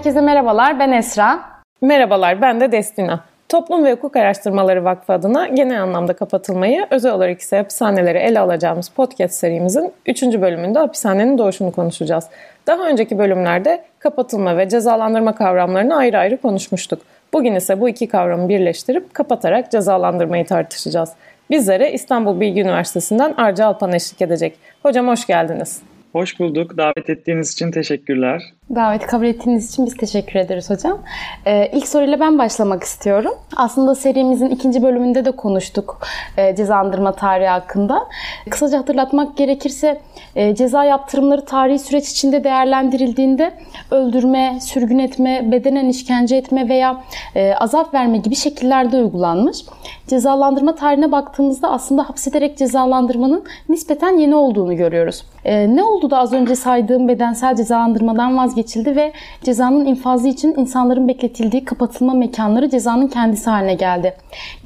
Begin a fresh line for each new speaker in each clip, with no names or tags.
Herkese merhabalar, ben Esra.
Merhabalar, ben de Destina. Toplum ve Hukuk Araştırmaları Vakfı adına genel anlamda kapatılmayı, özel olarak ise hapishaneleri ele alacağımız podcast serimizin 3. bölümünde hapishanenin doğuşunu konuşacağız. Daha önceki bölümlerde kapatılma ve cezalandırma kavramlarını ayrı ayrı konuşmuştuk. Bugün ise bu iki kavramı birleştirip kapatarak cezalandırmayı tartışacağız. Bizlere İstanbul Bilgi Üniversitesi'nden Arca Alpan eşlik edecek. Hocam hoş geldiniz.
Hoş bulduk. Davet ettiğiniz için teşekkürler.
Davet kabul ettiğiniz için biz teşekkür ederiz hocam. Ee, ilk soruyla ben başlamak istiyorum. Aslında serimizin ikinci bölümünde de konuştuk e, cezalandırma tarihi hakkında. Kısaca hatırlatmak gerekirse e, ceza yaptırımları tarihi süreç içinde değerlendirildiğinde öldürme, sürgün etme, bedenen işkence etme veya e, azap verme gibi şekillerde uygulanmış. Cezalandırma tarihine baktığımızda aslında hapsederek cezalandırmanın nispeten yeni olduğunu görüyoruz. E, ne oldu da az önce saydığım bedensel cezalandırmadan vazgeçildi ve cezanın infazı için insanların bekletildiği kapatılma mekanları cezanın kendisi haline geldi.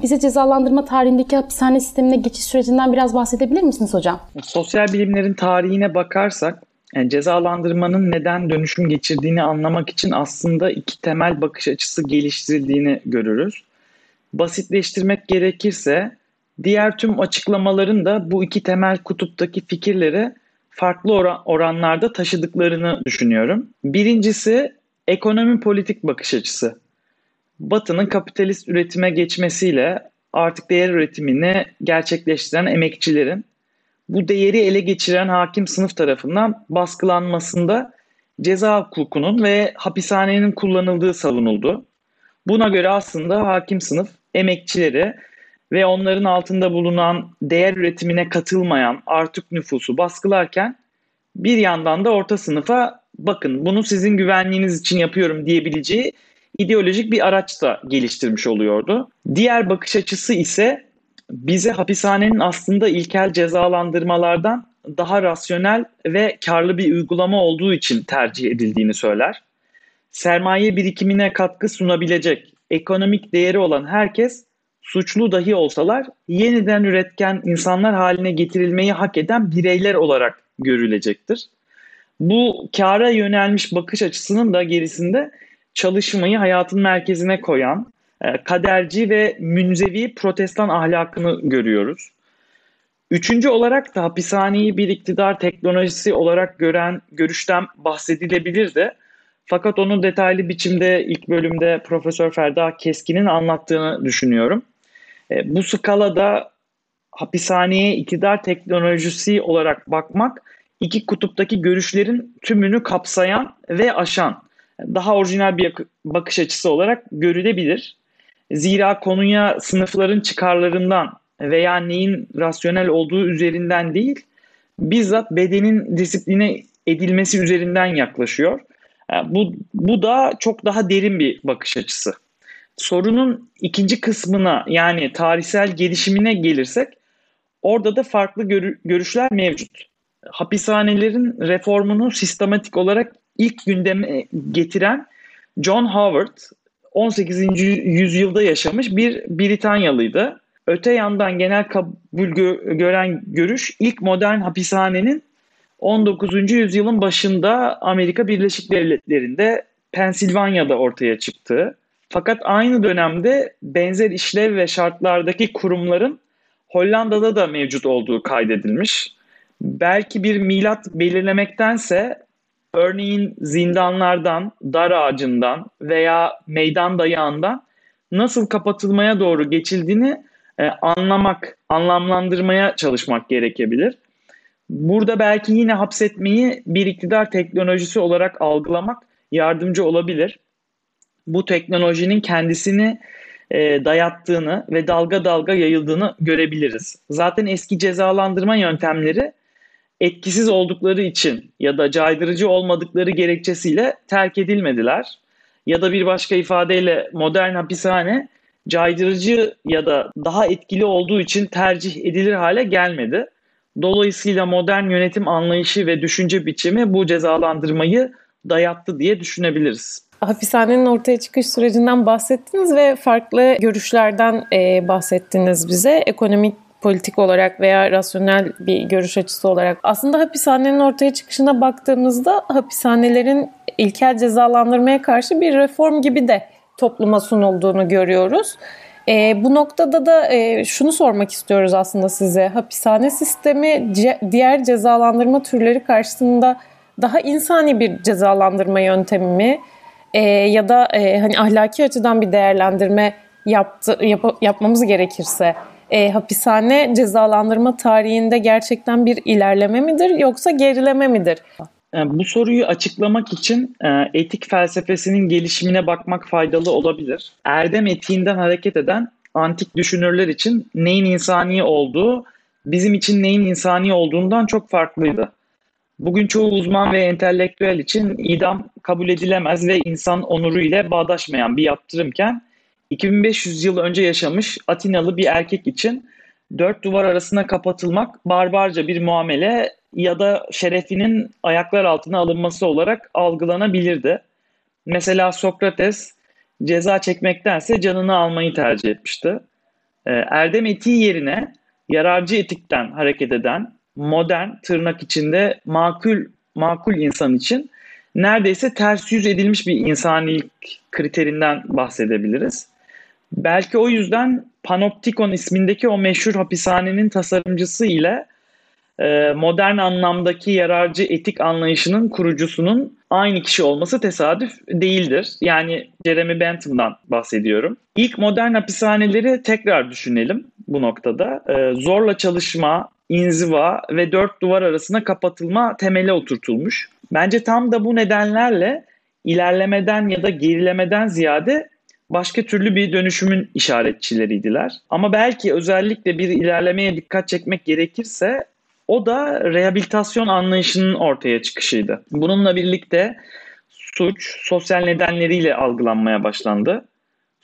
Bize cezalandırma tarihindeki hapishane sistemine geçiş sürecinden biraz bahsedebilir misiniz hocam?
Sosyal bilimlerin tarihine bakarsak yani cezalandırmanın neden dönüşüm geçirdiğini anlamak için aslında iki temel bakış açısı geliştirildiğini görürüz. Basitleştirmek gerekirse diğer tüm açıklamaların da bu iki temel kutuptaki fikirleri farklı oran, oranlarda taşıdıklarını düşünüyorum. Birincisi ekonomi politik bakış açısı. Batı'nın kapitalist üretime geçmesiyle artık değer üretimini gerçekleştiren emekçilerin bu değeri ele geçiren hakim sınıf tarafından baskılanmasında ceza hukukunun ve hapishanenin kullanıldığı savunuldu. Buna göre aslında hakim sınıf emekçileri ve onların altında bulunan değer üretimine katılmayan artık nüfusu baskılarken bir yandan da orta sınıfa bakın bunu sizin güvenliğiniz için yapıyorum diyebileceği ideolojik bir araç da geliştirmiş oluyordu. Diğer bakış açısı ise bize hapishanenin aslında ilkel cezalandırmalardan daha rasyonel ve karlı bir uygulama olduğu için tercih edildiğini söyler. Sermaye birikimine katkı sunabilecek ekonomik değeri olan herkes suçlu dahi olsalar yeniden üretken insanlar haline getirilmeyi hak eden bireyler olarak görülecektir. Bu kara yönelmiş bakış açısının da gerisinde çalışmayı hayatın merkezine koyan e, kaderci ve münzevi protestan ahlakını görüyoruz. Üçüncü olarak da hapishaneyi bir iktidar teknolojisi olarak gören görüşten bahsedilebilir de fakat onu detaylı biçimde ilk bölümde Profesör Ferda Keskin'in anlattığını düşünüyorum. E, bu skalada hapishaneye iktidar teknolojisi olarak bakmak iki kutuptaki görüşlerin tümünü kapsayan ve aşan daha orijinal bir bakış açısı olarak görülebilir. Zira konuya sınıfların çıkarlarından veya neyin rasyonel olduğu üzerinden değil, bizzat bedenin disipline edilmesi üzerinden yaklaşıyor. E, bu, bu da çok daha derin bir bakış açısı sorunun ikinci kısmına yani tarihsel gelişimine gelirsek orada da farklı görü- görüşler mevcut. Hapishanelerin reformunu sistematik olarak ilk gündeme getiren John Howard 18. yüzyılda yaşamış bir Britanyalıydı. Öte yandan genel kabul gö- gören görüş ilk modern hapishanenin 19. yüzyılın başında Amerika Birleşik Devletleri'nde Pensilvanya'da ortaya çıktığı. Fakat aynı dönemde benzer işlev ve şartlardaki kurumların Hollanda'da da mevcut olduğu kaydedilmiş. Belki bir milat belirlemektense örneğin zindanlardan, dar ağacından veya meydan dayağından nasıl kapatılmaya doğru geçildiğini e, anlamak, anlamlandırmaya çalışmak gerekebilir. Burada belki yine hapsetmeyi bir iktidar teknolojisi olarak algılamak yardımcı olabilir bu teknolojinin kendisini e, dayattığını ve dalga dalga yayıldığını görebiliriz. Zaten eski cezalandırma yöntemleri etkisiz oldukları için ya da caydırıcı olmadıkları gerekçesiyle terk edilmediler. Ya da bir başka ifadeyle modern hapishane caydırıcı ya da daha etkili olduğu için tercih edilir hale gelmedi. Dolayısıyla modern yönetim anlayışı ve düşünce biçimi bu cezalandırmayı dayattı diye düşünebiliriz
hapishanenin ortaya çıkış sürecinden bahsettiniz ve farklı görüşlerden e, bahsettiniz bize. Ekonomik politik olarak veya rasyonel bir görüş açısı olarak. Aslında hapishanenin ortaya çıkışına baktığımızda hapishanelerin ilkel cezalandırmaya karşı bir reform gibi de topluma sunulduğunu görüyoruz. E, bu noktada da e, şunu sormak istiyoruz aslında size. Hapishane sistemi ce- diğer cezalandırma türleri karşısında daha insani bir cezalandırma yöntemi mi? E, ya da e, hani ahlaki açıdan bir değerlendirme yaptı, yap- yapmamız gerekirse e, hapishane cezalandırma tarihinde gerçekten bir ilerleme midir yoksa gerileme midir?
Bu soruyu açıklamak için e, etik felsefesinin gelişimine bakmak faydalı olabilir. Erdem etiğinden hareket eden antik düşünürler için neyin insani olduğu bizim için neyin insani olduğundan çok farklıydı. Bugün çoğu uzman ve entelektüel için idam kabul edilemez ve insan onuru ile bağdaşmayan bir yaptırımken 2500 yıl önce yaşamış Atinalı bir erkek için dört duvar arasına kapatılmak barbarca bir muamele ya da şerefinin ayaklar altına alınması olarak algılanabilirdi. Mesela Sokrates ceza çekmektense canını almayı tercih etmişti. Ee, erdem etiği yerine yararcı etikten hareket eden modern tırnak içinde makul makul insan için neredeyse ters yüz edilmiş bir insanilik kriterinden bahsedebiliriz. Belki o yüzden Panoptikon ismindeki o meşhur hapishanenin tasarımcısı ile e, modern anlamdaki yararcı etik anlayışının kurucusunun aynı kişi olması tesadüf değildir. Yani Jeremy Bentham'dan bahsediyorum. İlk modern hapishaneleri tekrar düşünelim bu noktada. E, zorla çalışma, inziva ve dört duvar arasına kapatılma temeli oturtulmuş. Bence tam da bu nedenlerle ilerlemeden ya da gerilemeden ziyade başka türlü bir dönüşümün işaretçileriydiler. Ama belki özellikle bir ilerlemeye dikkat çekmek gerekirse o da rehabilitasyon anlayışının ortaya çıkışıydı. Bununla birlikte suç sosyal nedenleriyle algılanmaya başlandı.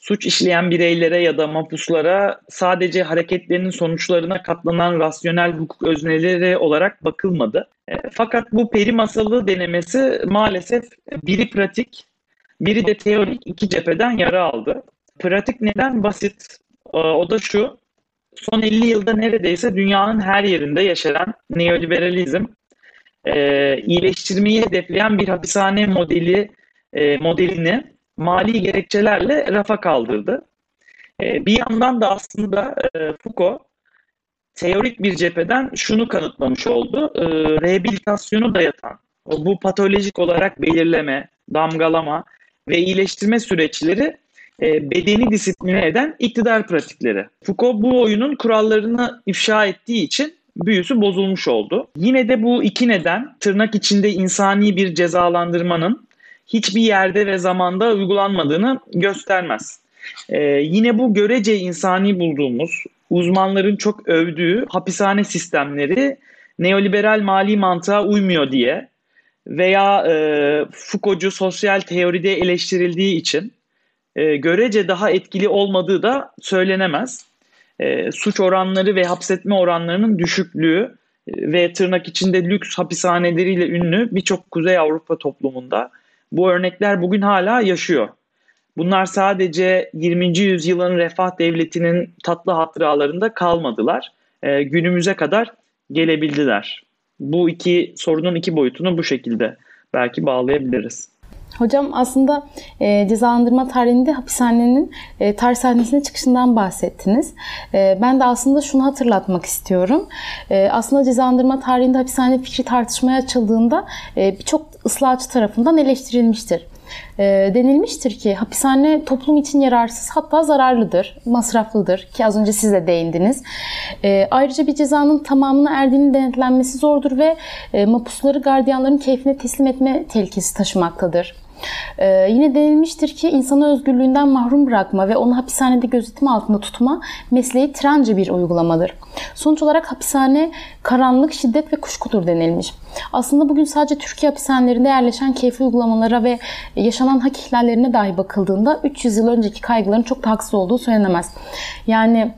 Suç işleyen bireylere ya da mapuslara sadece hareketlerinin sonuçlarına katlanan rasyonel hukuk özneleri olarak bakılmadı. E, fakat bu peri masalı denemesi maalesef biri pratik, biri de teorik iki cepheden yara aldı. Pratik neden basit? E, o da şu, son 50 yılda neredeyse dünyanın her yerinde yaşanan neoliberalizm e, iyileştirmeyi hedefleyen bir hapishane modeli e, modelini mali gerekçelerle rafa kaldırdı. E, bir yandan da aslında e, Foucault teorik bir cepheden şunu kanıtlamış oldu. E, rehabilitasyonu dayatan, bu patolojik olarak belirleme, damgalama ve iyileştirme süreçleri bedeni disipline eden iktidar pratikleri. Foucault bu oyunun kurallarını ifşa ettiği için büyüsü bozulmuş oldu. Yine de bu iki neden tırnak içinde insani bir cezalandırmanın hiçbir yerde ve zamanda uygulanmadığını göstermez. Ee, yine bu görece insani bulduğumuz, uzmanların çok övdüğü hapishane sistemleri neoliberal mali mantığa uymuyor diye veya e, Foucault'cu sosyal teoride eleştirildiği için e, görece daha etkili olmadığı da söylenemez. E, suç oranları ve hapsetme oranlarının düşüklüğü e, ve tırnak içinde lüks hapishaneleriyle ünlü birçok Kuzey Avrupa toplumunda bu örnekler bugün hala yaşıyor. Bunlar sadece 20. yüzyılın refah devletinin tatlı hatıralarında kalmadılar. E, günümüze kadar gelebildiler. Bu iki sorunun iki boyutunu bu şekilde belki bağlayabiliriz.
Hocam aslında e, cezalandırma tarihinde hapishanenin e, tarih sahnesine çıkışından bahsettiniz. E, ben de aslında şunu hatırlatmak istiyorum. E, aslında cezalandırma tarihinde hapishane fikri tartışmaya açıldığında e, birçok ıslahçı tarafından eleştirilmiştir e, denilmiştir ki hapishane toplum için yararsız hatta zararlıdır, masraflıdır ki az önce siz de değindiniz. E, ayrıca bir cezanın tamamına erdiğinin denetlenmesi zordur ve e, mapusları gardiyanların keyfine teslim etme tehlikesi taşımaktadır. Ee, yine denilmiştir ki insanı özgürlüğünden mahrum bırakma ve onu hapishanede gözetim altında tutma mesleği tirence bir uygulamadır. Sonuç olarak hapishane karanlık, şiddet ve kuşkudur denilmiş. Aslında bugün sadece Türkiye hapishanelerinde yerleşen keyfi uygulamalara ve yaşanan hak ihlallerine dahi bakıldığında 300 yıl önceki kaygıların çok da haksız olduğu söylenemez. Yani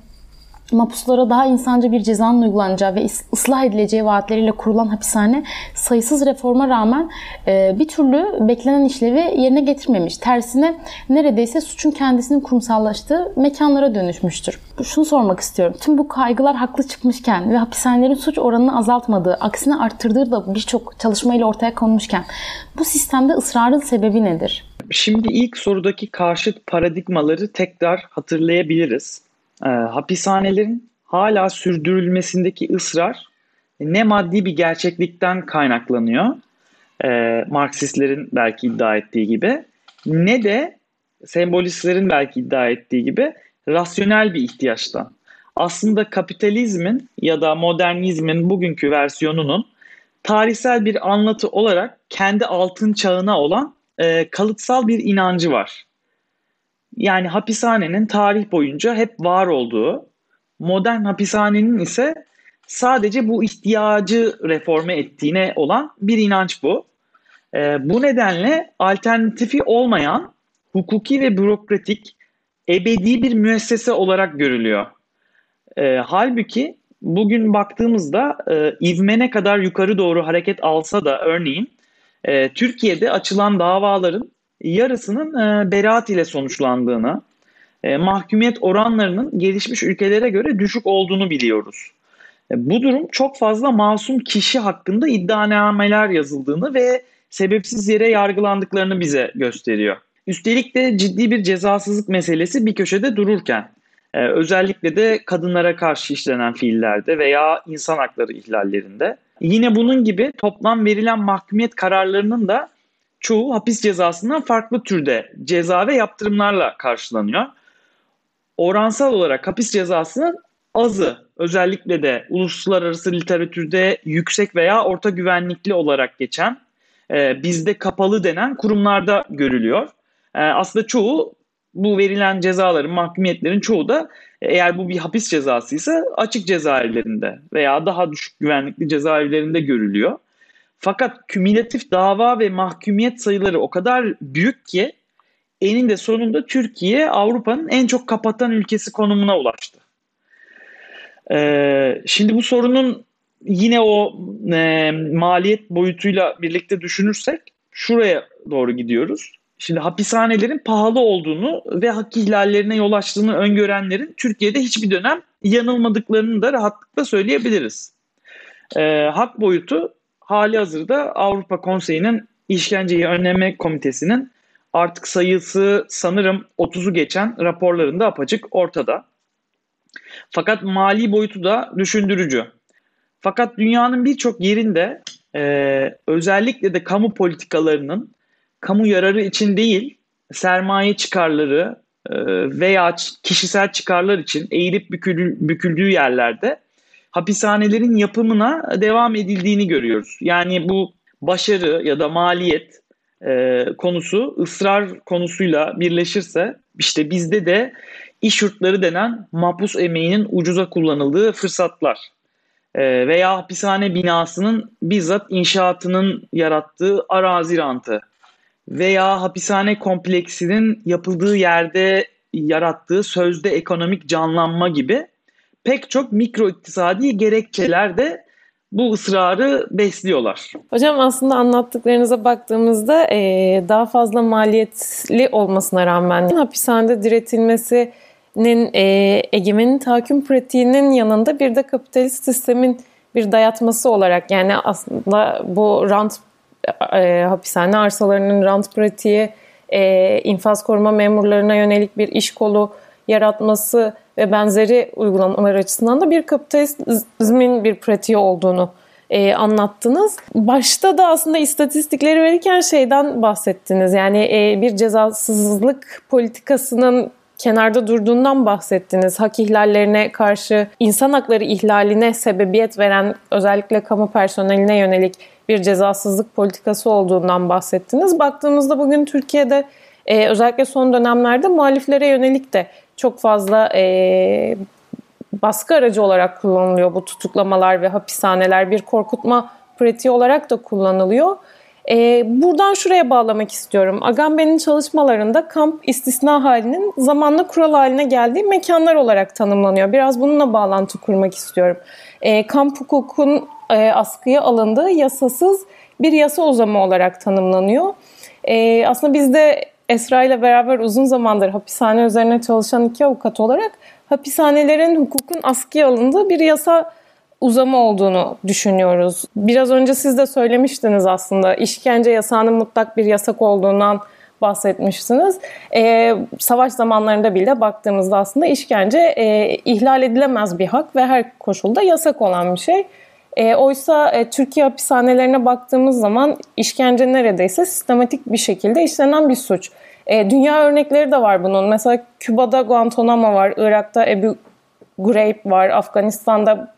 mapuslara daha insanca bir cezanın uygulanacağı ve ıslah edileceği vaatleriyle kurulan hapishane sayısız reforma rağmen e, bir türlü beklenen işlevi yerine getirmemiş. Tersine neredeyse suçun kendisinin kurumsallaştığı mekanlara dönüşmüştür. Şunu sormak istiyorum. Tüm bu kaygılar haklı çıkmışken ve hapishanelerin suç oranını azaltmadığı, aksine arttırdığı da birçok çalışmayla ortaya konmuşken bu sistemde ısrarın sebebi nedir?
Şimdi ilk sorudaki karşıt paradigmaları tekrar hatırlayabiliriz. E, hapishanelerin hala sürdürülmesindeki ısrar ne maddi bir gerçeklikten kaynaklanıyor, e, Marksistlerin belki iddia ettiği gibi, ne de sembolistlerin belki iddia ettiği gibi rasyonel bir ihtiyaçtan. Aslında kapitalizmin ya da modernizmin bugünkü versiyonunun tarihsel bir anlatı olarak kendi altın çağına olan e, kalıtsal bir inancı var. Yani hapishanenin tarih boyunca hep var olduğu, modern hapishanenin ise sadece bu ihtiyacı reforme ettiğine olan bir inanç bu. E, bu nedenle alternatifi olmayan hukuki ve bürokratik ebedi bir müessese olarak görülüyor. E, halbuki bugün baktığımızda e, ivme ne kadar yukarı doğru hareket alsa da örneğin e, Türkiye'de açılan davaların yarısının e, beraat ile sonuçlandığını, e, mahkumiyet oranlarının gelişmiş ülkelere göre düşük olduğunu biliyoruz. E, bu durum çok fazla masum kişi hakkında iddianameler yazıldığını ve sebepsiz yere yargılandıklarını bize gösteriyor. Üstelik de ciddi bir cezasızlık meselesi bir köşede dururken e, özellikle de kadınlara karşı işlenen fiillerde veya insan hakları ihlallerinde. Yine bunun gibi toplam verilen mahkumiyet kararlarının da çoğu hapis cezasından farklı türde ceza ve yaptırımlarla karşılanıyor. Oransal olarak hapis cezasının azı özellikle de uluslararası literatürde yüksek veya orta güvenlikli olarak geçen e, bizde kapalı denen kurumlarda görülüyor. E, aslında çoğu bu verilen cezaların, mahkumiyetlerin çoğu da eğer bu bir hapis cezası ise açık cezaevlerinde veya daha düşük güvenlikli cezaevlerinde görülüyor. Fakat kümülatif dava ve mahkumiyet sayıları o kadar büyük ki eninde sonunda Türkiye Avrupa'nın en çok kapatan ülkesi konumuna ulaştı. Ee, şimdi bu sorunun yine o e, maliyet boyutuyla birlikte düşünürsek şuraya doğru gidiyoruz. Şimdi hapishanelerin pahalı olduğunu ve hak ihlallerine yol açtığını öngörenlerin Türkiye'de hiçbir dönem yanılmadıklarını da rahatlıkla söyleyebiliriz. Ee, hak boyutu hali hazırda Avrupa Konseyi'nin işkenceyi önleme komitesinin artık sayısı sanırım 30'u geçen raporlarında apaçık ortada. Fakat mali boyutu da düşündürücü. Fakat dünyanın birçok yerinde e, özellikle de kamu politikalarının kamu yararı için değil, sermaye çıkarları e, veya kişisel çıkarlar için eğilip büküldüğü yerlerde hapishanelerin yapımına devam edildiğini görüyoruz. Yani bu başarı ya da maliyet e, konusu ısrar konusuyla birleşirse işte bizde de iş yurtları denen mahpus emeğinin ucuza kullanıldığı fırsatlar e, veya hapishane binasının bizzat inşaatının yarattığı arazi rantı veya hapishane kompleksinin yapıldığı yerde yarattığı sözde ekonomik canlanma gibi pek çok mikro iktisadi gerekçeler de bu ısrarı besliyorlar.
Hocam aslında anlattıklarınıza baktığımızda e, daha fazla maliyetli olmasına rağmen hapishanede diretilmesinin e, egemenin tahakküm pratiğinin yanında bir de kapitalist sistemin bir dayatması olarak yani aslında bu rant e, hapishane arsalarının rant pratiği, e, infaz koruma memurlarına yönelik bir iş kolu yaratması ve benzeri uygulamalar açısından da bir kapitalizmin bir pratiği olduğunu e, anlattınız. Başta da aslında istatistikleri verirken şeyden bahsettiniz. Yani e, bir cezasızlık politikasının kenarda durduğundan bahsettiniz. Hak ihlallerine karşı insan hakları ihlaline sebebiyet veren özellikle kamu personeline yönelik bir cezasızlık politikası olduğundan bahsettiniz. Baktığımızda bugün Türkiye'de e, özellikle son dönemlerde muhaliflere yönelik de çok fazla e, baskı aracı olarak kullanılıyor bu tutuklamalar ve hapishaneler bir korkutma pratiği olarak da kullanılıyor. E, buradan şuraya bağlamak istiyorum. Agamben'in çalışmalarında kamp istisna halinin zamanla kural haline geldiği mekanlar olarak tanımlanıyor. Biraz bununla bağlantı kurmak istiyorum. E, kamp hukukun e, askıya alındığı yasasız bir yasa uzamı olarak tanımlanıyor. E, aslında biz de Esra ile beraber uzun zamandır hapishane üzerine çalışan iki avukat olarak hapishanelerin hukukun askıya alındığı bir yasa uzama olduğunu düşünüyoruz. Biraz önce siz de söylemiştiniz aslında işkence yasağının mutlak bir yasak olduğundan bahsetmiştiniz. E, savaş zamanlarında bile baktığımızda aslında işkence e, ihlal edilemez bir hak ve her koşulda yasak olan bir şey. E, oysa e, Türkiye hapishanelerine baktığımız zaman işkence neredeyse sistematik bir şekilde işlenen bir suç. E, dünya örnekleri de var bunun. Mesela Küba'da Guantanamo var, Irak'ta Ebu Ghraib var, Afganistan'da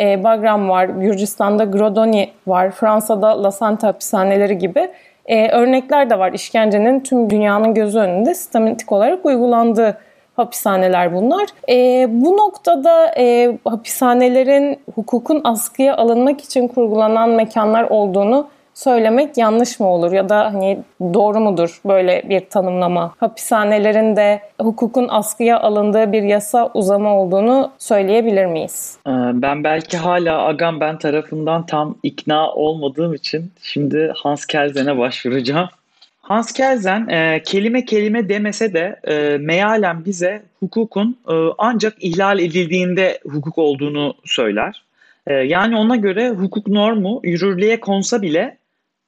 e, Bagram var, Gürcistan'da Grodoni var, Fransa'da Lasante hapishaneleri gibi e, örnekler de var. İşkencenin tüm dünyanın gözü önünde sistematik olarak uygulandığı hapishaneler bunlar. E, bu noktada e, hapishanelerin hukukun askıya alınmak için kurgulanan mekanlar olduğunu söylemek yanlış mı olur ya da hani doğru mudur böyle bir tanımlama? Hapishanelerin de hukukun askıya alındığı bir yasa uzama olduğunu söyleyebilir miyiz?
Ee, ben belki hala Agamben tarafından tam ikna olmadığım için şimdi Hans Kelsen'e başvuracağım. Hans Kelsen e, kelime kelime demese de e, mealen bize hukukun e, ancak ihlal edildiğinde hukuk olduğunu söyler. E, yani ona göre hukuk normu yürürlüğe konsa bile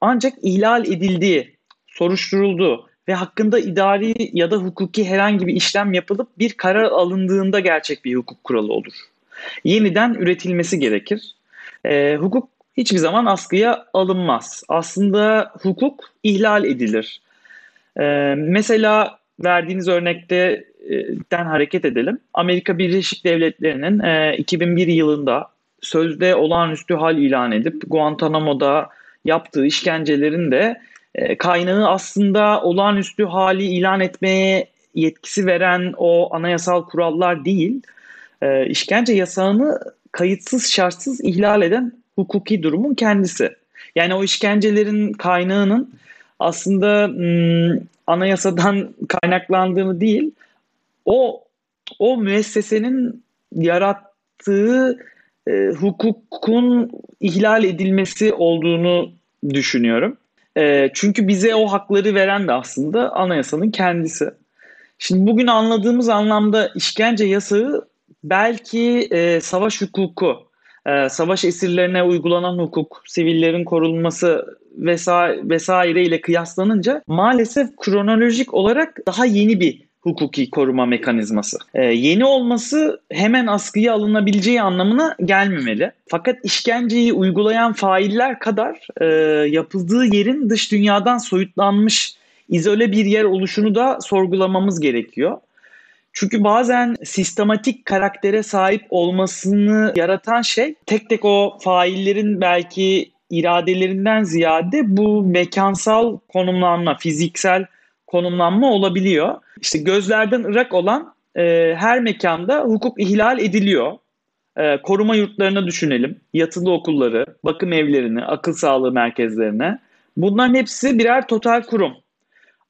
ancak ihlal edildiği, soruşturulduğu ve hakkında idari ya da hukuki herhangi bir işlem yapılıp bir karar alındığında gerçek bir hukuk kuralı olur. Yeniden üretilmesi gerekir. E, hukuk hiçbir zaman askıya alınmaz. Aslında hukuk ihlal edilir. E, mesela verdiğiniz örnekten hareket edelim. Amerika Birleşik Devletleri'nin e, 2001 yılında sözde olağanüstü hal ilan edip Guantanamo'da yaptığı işkencelerin de e, kaynağı aslında olağanüstü hali ilan etmeye yetkisi veren o anayasal kurallar değil, e, işkence yasağını kayıtsız şartsız ihlal eden hukuki durumun kendisi. Yani o işkencelerin kaynağının aslında hmm, anayasadan kaynaklandığını değil, o o müessesenin yarattığı e, hukukun ihlal edilmesi olduğunu düşünüyorum. E, çünkü bize o hakları veren de aslında anayasanın kendisi. Şimdi bugün anladığımız anlamda işkence yasağı belki e, savaş hukuku, e, savaş esirlerine uygulanan hukuk, sivillerin korunması vesaire, vesaire ile kıyaslanınca maalesef kronolojik olarak daha yeni bir hukuki koruma mekanizması. Ee, yeni olması hemen askıya alınabileceği anlamına gelmemeli. Fakat işkenceyi uygulayan failler kadar e, yapıldığı yerin dış dünyadan soyutlanmış izole bir yer oluşunu da sorgulamamız gerekiyor. Çünkü bazen sistematik karaktere sahip olmasını yaratan şey tek tek o faillerin belki iradelerinden ziyade bu mekansal konumlanma, fiziksel konumlanma olabiliyor. İşte gözlerden ırak olan e, her mekanda hukuk ihlal ediliyor. E, koruma yurtlarını düşünelim, yatılı okulları, bakım evlerini, akıl sağlığı merkezlerine. Bunların hepsi birer total kurum.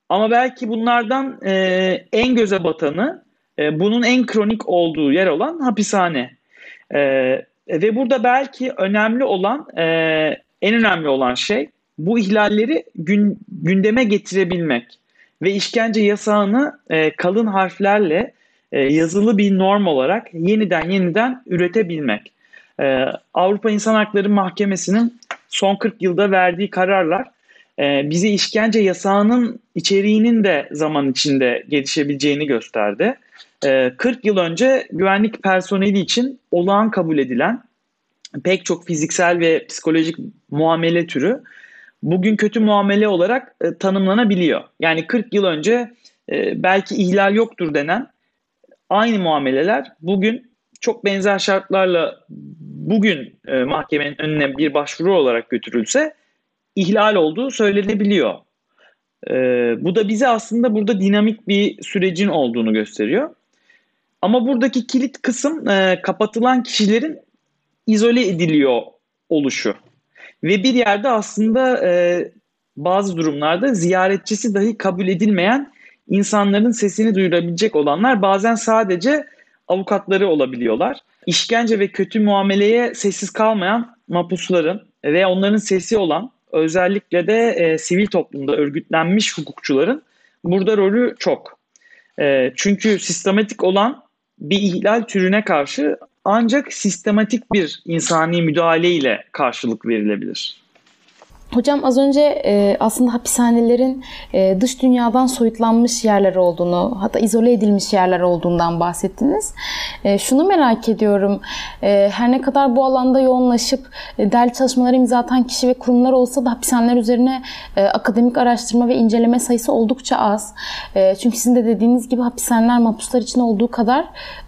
Ama belki bunlardan e, en göze batanı, e, bunun en kronik olduğu yer olan hapishane. E, ve burada belki önemli olan, e, en önemli olan şey bu ihlalleri gün, gündeme getirebilmek ve işkence yasağını e, kalın harflerle e, yazılı bir norm olarak yeniden yeniden üretebilmek. E, Avrupa İnsan Hakları Mahkemesi'nin son 40 yılda verdiği kararlar e, bize işkence yasağının içeriğinin de zaman içinde gelişebileceğini gösterdi. E, 40 yıl önce güvenlik personeli için olağan kabul edilen pek çok fiziksel ve psikolojik muamele türü bugün kötü muamele olarak e, tanımlanabiliyor. Yani 40 yıl önce e, belki ihlal yoktur denen aynı muameleler bugün çok benzer şartlarla bugün e, mahkemenin önüne bir başvuru olarak götürülse ihlal olduğu söylenebiliyor. Bu da bize aslında burada dinamik bir sürecin olduğunu gösteriyor. Ama buradaki kilit kısım e, kapatılan kişilerin izole ediliyor oluşu. Ve bir yerde aslında e, bazı durumlarda ziyaretçisi dahi kabul edilmeyen insanların sesini duyurabilecek olanlar bazen sadece avukatları olabiliyorlar. İşkence ve kötü muameleye sessiz kalmayan mapusların ve onların sesi olan özellikle de e, sivil toplumda örgütlenmiş hukukçuların burada rolü çok. E, çünkü sistematik olan bir ihlal türüne karşı ancak sistematik bir insani müdahale ile karşılık verilebilir.
Hocam az önce e, aslında hapishanelerin e, dış dünyadan soyutlanmış yerler olduğunu, hatta izole edilmiş yerler olduğundan bahsettiniz. E, şunu merak ediyorum. E, her ne kadar bu alanda yoğunlaşıp e, değerli çalışmaları imza atan kişi ve kurumlar olsa da hapishaneler üzerine e, akademik araştırma ve inceleme sayısı oldukça az. E, çünkü sizin de dediğiniz gibi hapishaneler mahpuslar için olduğu kadar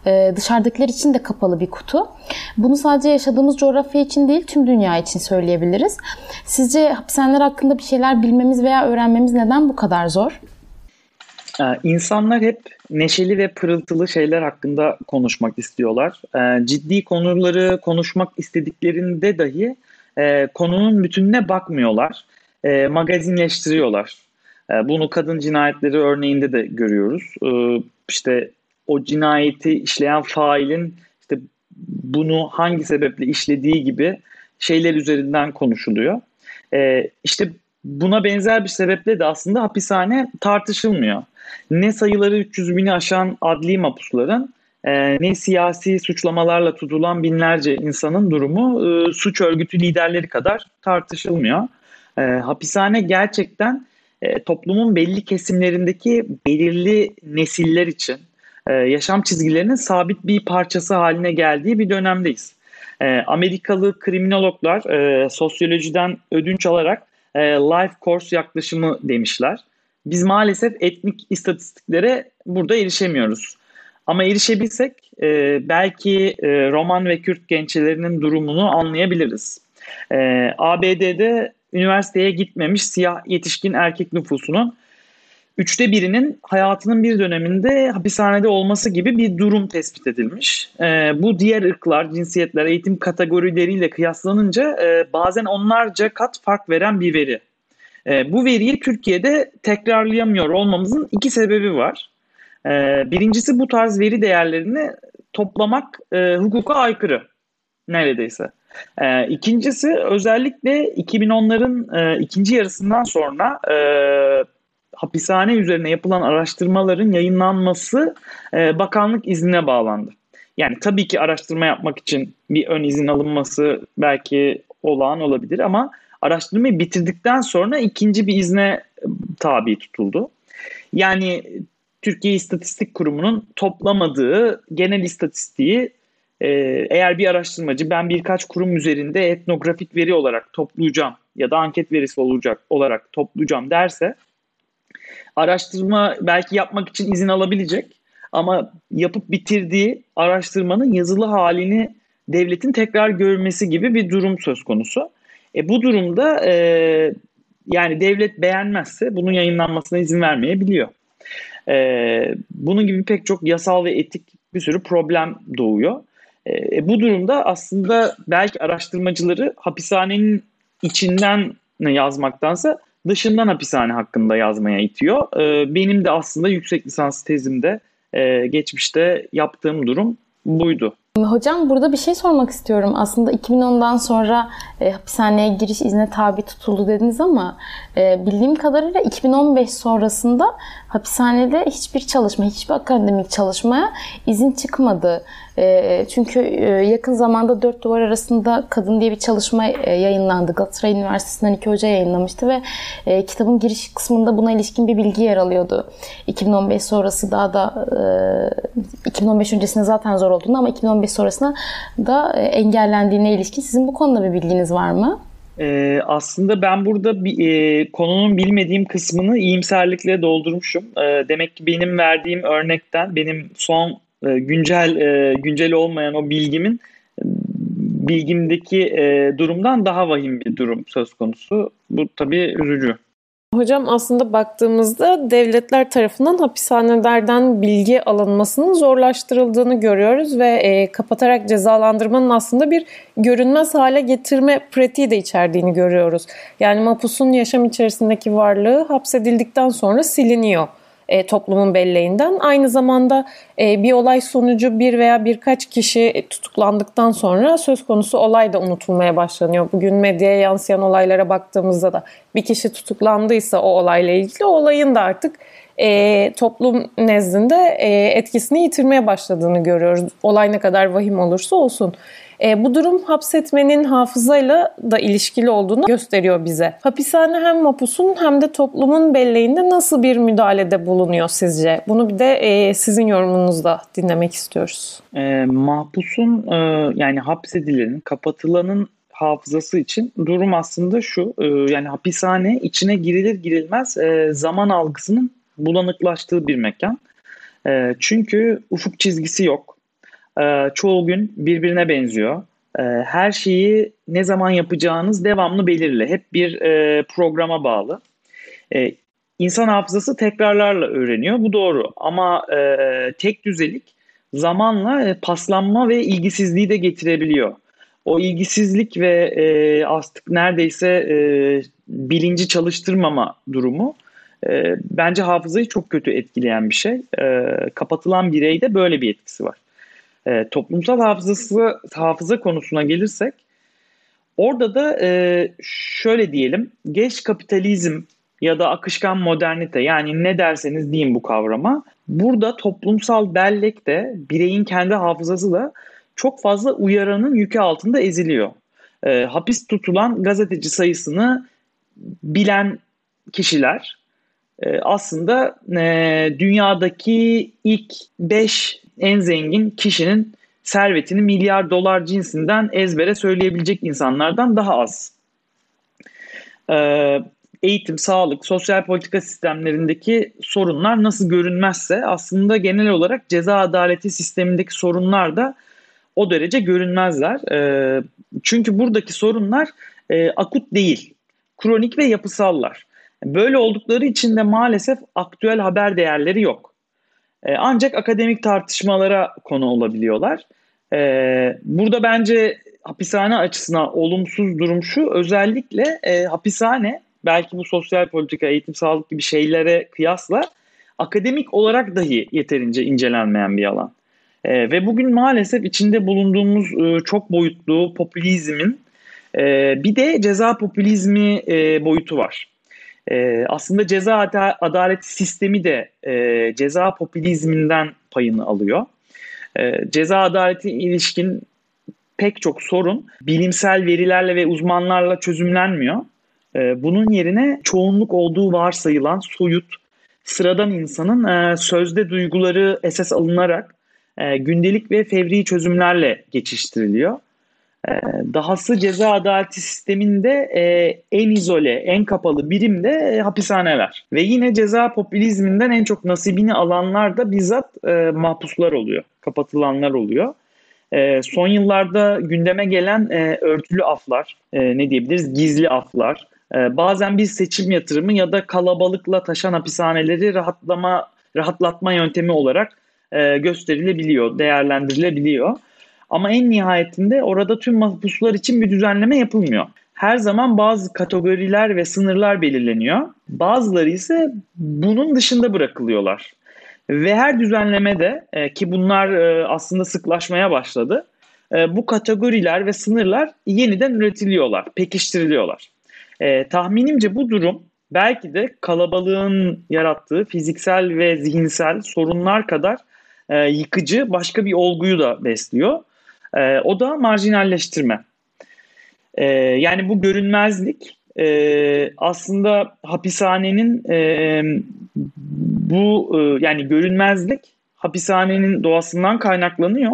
e, dışarıdakiler için de kapalı bir kutu. Bunu sadece yaşadığımız coğrafya için değil, tüm dünya için söyleyebiliriz. Sizce hapishaneler hakkında bir şeyler bilmemiz veya öğrenmemiz neden bu kadar zor?
Ee, insanlar hep neşeli ve pırıltılı şeyler hakkında konuşmak istiyorlar. Ee, ciddi konuları konuşmak istediklerinde dahi e, konunun bütününe bakmıyorlar. E, magazinleştiriyorlar. E, bunu kadın cinayetleri örneğinde de görüyoruz. İşte o cinayeti işleyen failin işte bunu hangi sebeple işlediği gibi şeyler üzerinden konuşuluyor. E, işte buna benzer bir sebeple de aslında hapishane tartışılmıyor. Ne sayıları 300 bini aşan adli mapusların e, ne siyasi suçlamalarla tutulan binlerce insanın durumu e, suç örgütü liderleri kadar tartışılmıyor. E, hapishane gerçekten e, toplumun belli kesimlerindeki belirli nesiller için e, yaşam çizgilerinin sabit bir parçası haline geldiği bir dönemdeyiz. E, Amerikalı kriminologlar e, sosyolojiden ödünç alarak e, life course yaklaşımı demişler. Biz maalesef etnik istatistiklere burada erişemiyoruz. Ama erişebilsek e, belki e, Roman ve Kürt gençlerinin durumunu anlayabiliriz. E, ABD'de üniversiteye gitmemiş siyah yetişkin erkek nüfusunun üçte birinin hayatının bir döneminde hapishanede olması gibi bir durum tespit edilmiş. E, bu diğer ırklar, cinsiyetler, eğitim kategorileriyle kıyaslanınca e, bazen onlarca kat fark veren bir veri. E, bu veriyi Türkiye'de tekrarlayamıyor olmamızın iki sebebi var. E, birincisi bu tarz veri değerlerini toplamak e, hukuka aykırı neredeyse. E, ikincisi özellikle 2010'ların e, ikinci yarısından sonra e, hapishane üzerine yapılan araştırmaların yayınlanması e, bakanlık iznine bağlandı. Yani tabii ki araştırma yapmak için bir ön izin alınması belki olağan olabilir ama araştırmayı bitirdikten sonra ikinci bir izne e, tabi tutuldu. Yani Türkiye İstatistik Kurumu'nun toplamadığı genel istatistiği e, eğer bir araştırmacı ben birkaç kurum üzerinde etnografik veri olarak toplayacağım ya da anket verisi olacak olarak toplayacağım derse araştırma belki yapmak için izin alabilecek ama yapıp bitirdiği araştırmanın yazılı halini devletin tekrar görmesi gibi bir durum söz konusu. E, bu durumda e, yani devlet beğenmezse bunun yayınlanmasına izin vermeyebiliyor. E, bunun gibi pek çok yasal ve etik bir sürü problem doğuyor. E, e bu durumda aslında belki araştırmacıları hapishanenin içinden yazmaktansa dışından hapishane hakkında yazmaya itiyor. Ee, benim de aslında yüksek lisans tezimde e, geçmişte yaptığım durum buydu.
Hocam burada bir şey sormak istiyorum. Aslında 2010'dan sonra e, hapishaneye giriş izne tabi tutuldu dediniz ama e, bildiğim kadarıyla 2015 sonrasında hapishanede hiçbir çalışma, hiçbir akademik çalışmaya izin çıkmadı. E, çünkü e, yakın zamanda dört duvar arasında kadın diye bir çalışma e, yayınlandı. Galatasaray Üniversitesi'nden iki hoca yayınlamıştı ve e, kitabın giriş kısmında buna ilişkin bir bilgi yer alıyordu. 2015 sonrası daha da e, 2015 öncesinde zaten zor olduğunu ama 2015 sonrasında da e, engellendiğine ilişkin sizin bu konuda bir bilginiz var mı?
Ee, aslında ben burada bir, e, konunun bilmediğim kısmını iyimserlikle doldurmuşum. E, demek ki benim verdiğim örnekten, benim son e, güncel e, güncel olmayan o bilgimin bilgimdeki e, durumdan daha vahim bir durum söz konusu. Bu tabii üzücü.
Hocam aslında baktığımızda devletler tarafından hapishanelerden bilgi alınmasının zorlaştırıldığını görüyoruz ve e, kapatarak cezalandırmanın aslında bir görünmez hale getirme pratiği de içerdiğini görüyoruz. Yani mapusun yaşam içerisindeki varlığı hapsedildikten sonra siliniyor e, toplumun belleğinden. Aynı zamanda e, bir olay sonucu bir veya birkaç kişi tutuklandıktan sonra söz konusu olay da unutulmaya başlanıyor. Bugün medyaya yansıyan olaylara baktığımızda da bir kişi tutuklandıysa o olayla ilgili olayın da artık e, toplum nezdinde e, etkisini yitirmeye başladığını görüyoruz. Olay ne kadar vahim olursa olsun. E, bu durum hapsetmenin hafızayla da ilişkili olduğunu gösteriyor bize. Hapishane hem mapusun hem de toplumun belleğinde nasıl bir müdahalede bulunuyor sizce? Bunu bir de e, sizin yorumunuzda dinlemek istiyoruz.
E, mahpusun e, yani hapsedilenin, kapatılanın hafızası için durum aslında şu. E, yani hapishane içine girilir girilmez e, zaman algısının bulanıklaştığı bir mekan. E, çünkü ufuk çizgisi yok e, çoğu gün birbirine benziyor. E, her şeyi ne zaman yapacağınız devamlı belirli. Hep bir e, programa bağlı. E, insan hafızası tekrarlarla öğreniyor. Bu doğru. Ama e, tek düzelik zamanla e, paslanma ve ilgisizliği de getirebiliyor. O ilgisizlik ve e, artık neredeyse e, bilinci çalıştırmama durumu e, bence hafızayı çok kötü etkileyen bir şey. E, kapatılan bireyde böyle bir etkisi var. E, toplumsal hafızası hafıza konusuna gelirsek orada da e, şöyle diyelim geç kapitalizm ya da akışkan modernite yani ne derseniz deyin bu kavrama. Burada toplumsal bellek de bireyin kendi hafızası da çok fazla uyaranın yükü altında eziliyor. E, hapis tutulan gazeteci sayısını bilen kişiler aslında e, dünyadaki ilk 5 en zengin kişinin servetini milyar dolar cinsinden ezbere söyleyebilecek insanlardan daha az. Ee, eğitim, sağlık, sosyal politika sistemlerindeki sorunlar nasıl görünmezse aslında genel olarak ceza adaleti sistemindeki sorunlar da o derece görünmezler. Ee, çünkü buradaki sorunlar e, akut değil, kronik ve yapısallar. Böyle oldukları için de maalesef aktüel haber değerleri yok. E, ancak akademik tartışmalara konu olabiliyorlar. E, burada bence hapishane açısından olumsuz durum şu. Özellikle e, hapishane belki bu sosyal politika, eğitim, sağlık gibi şeylere kıyasla akademik olarak dahi yeterince incelenmeyen bir alan. Ve bugün maalesef içinde bulunduğumuz çok boyutlu popülizmin bir de ceza popülizmi boyutu var. E, aslında ceza adaleti sistemi de e, ceza popülizminden payını alıyor. E, ceza adaleti ilişkin pek çok sorun bilimsel verilerle ve uzmanlarla çözümlenmiyor. E, bunun yerine çoğunluk olduğu varsayılan soyut, sıradan insanın e, sözde duyguları esas alınarak e, gündelik ve fevri çözümlerle geçiştiriliyor. Ee, dahası ceza adaleti sisteminde e, en izole, en kapalı birim de e, hapishaneler. Ve yine ceza popülizminden en çok nasibini alanlar da bizzat e, mahpuslar oluyor, kapatılanlar oluyor. E, son yıllarda gündeme gelen örtülü aflar, ne diyebiliriz, gizli aflar, bazen bir seçim yatırımı ya da kalabalıkla taşan hapishaneleri rahatlama rahatlatma yöntemi olarak gösterilebiliyor, değerlendirilebiliyor. Ama en nihayetinde orada tüm mahpuslar için bir düzenleme yapılmıyor. Her zaman bazı kategoriler ve sınırlar belirleniyor. Bazıları ise bunun dışında bırakılıyorlar. Ve her düzenlemede e, ki bunlar e, aslında sıklaşmaya başladı. E, bu kategoriler ve sınırlar yeniden üretiliyorlar, pekiştiriliyorlar. tahminimce bu durum belki de kalabalığın yarattığı fiziksel ve zihinsel sorunlar kadar yıkıcı başka bir olguyu da besliyor. E, o da marjinalleştirme. E, yani bu görünmezlik e, aslında hapishanenin e, bu e, yani görünmezlik hapishanenin doğasından kaynaklanıyor.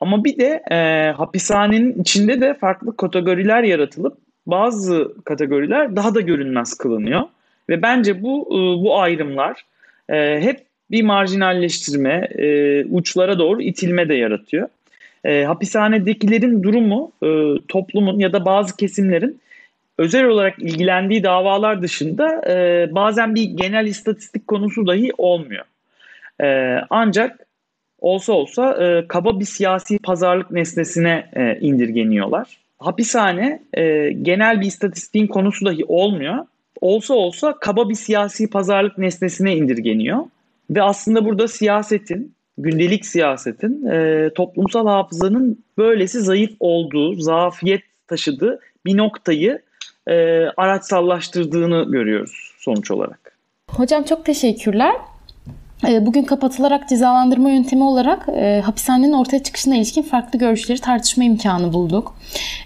Ama bir de e, hapishanenin içinde de farklı kategoriler yaratılıp bazı kategoriler daha da görünmez kılınıyor. Ve bence bu e, bu ayrımlar e, hep bir marjinalleştirme, e, uçlara doğru itilme de yaratıyor e, hapishanedekilerin durumu e, toplumun ya da bazı kesimlerin özel olarak ilgilendiği davalar dışında e, bazen bir genel istatistik konusu dahi olmuyor. E, ancak olsa olsa e, kaba bir siyasi pazarlık nesnesine e, indirgeniyorlar. Hapishane e, genel bir istatistiğin konusu dahi olmuyor. Olsa olsa kaba bir siyasi pazarlık nesnesine indirgeniyor. Ve aslında burada siyasetin, gündelik siyasetin, e, toplumsal hafızanın böylesi zayıf olduğu, zafiyet taşıdığı bir noktayı e, araçsallaştırdığını görüyoruz sonuç olarak.
Hocam çok teşekkürler. E, bugün kapatılarak cezalandırma yöntemi olarak e, hapishanenin ortaya çıkışına ilişkin farklı görüşleri tartışma imkanı bulduk.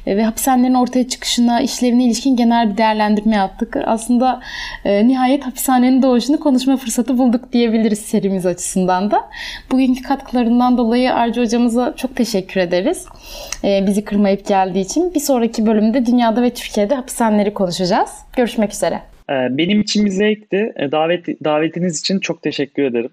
E, ve hapishanelerin ortaya çıkışına, işlevine ilişkin genel bir değerlendirme yaptık. Aslında e, nihayet hapishanenin doğuşunu konuşma fırsatı bulduk diyebiliriz serimiz açısından da. Bugünkü katkılarından dolayı Arca hocamıza çok teşekkür ederiz. E, bizi kırmayıp geldiği için. Bir sonraki bölümde dünyada ve Türkiye'de hapishaneleri konuşacağız. Görüşmek üzere.
Benim için bir zevkti. Davet, davetiniz için çok teşekkür ederim.